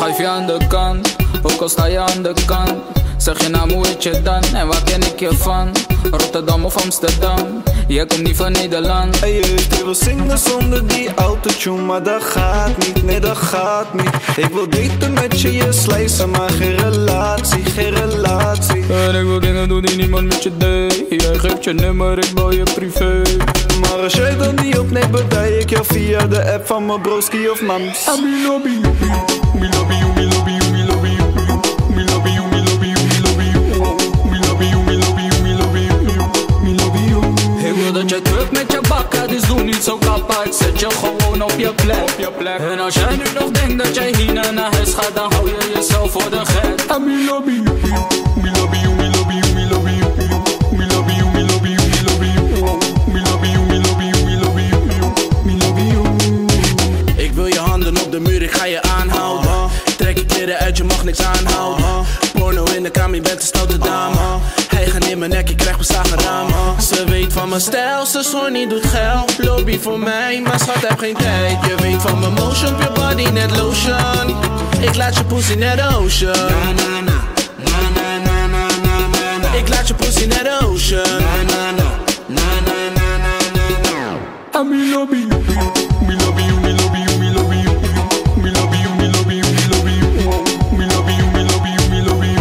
schuif je aan de kant, ook al sta je aan de kant. Zeg je nou hoe heet je dan en waar ken ik je van? Rotterdam of Amsterdam, jij komt niet van Nederland. Hey, ik wil zingen zonder die autotune, maar dat gaat niet, nee dat gaat niet Ik wil daten met je, je slijzen, maar geen relatie, geen relatie En ik wil dingen doen die niemand met je deed. Jij geeft je nummer, ik bel je privé. Maar als jij dan niet opneemt, bedij ik jou via de app van mijn broski of mams gewoon op je plek. En als jij nu nog denkt dat jij hier naar huis gaat, dan hou je jezelf voor de gek. I'm in love you. Me love you, me love you, me love you. Me love you, me love you, me love you. Me love you, me love you, me love you. Me love you. Ik wil je handen op de muur, ik ga je aanhouden. Trek je kleren uit, je mag niks aanhouden. Porno in de kamer, je bent een stoute dame. Hij gaat in mijn nek, je krijgt beslagen ramen. Ze mijn stijl, ze sorry doet geld. Lobby voor mij, maar schat heb geen tijd. Je weet van mijn motion, your body net lotion. Ik laat je pussy net ocean. Ik laat je pussy net ocean. I'm in love with you. Me love you, me love you, me love you. Me love you, me love you, me love you. Me love you, me love you, me love you.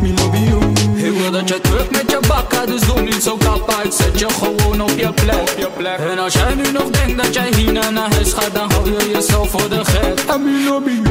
Me love you. Ik wil dat je terug met je bakken, dus doe niet zo. Zet je gewoon op je plek. En als jij nu nog denkt dat jij hierna naar huis gaat, dan hou je jezelf voor de gek. I'm in love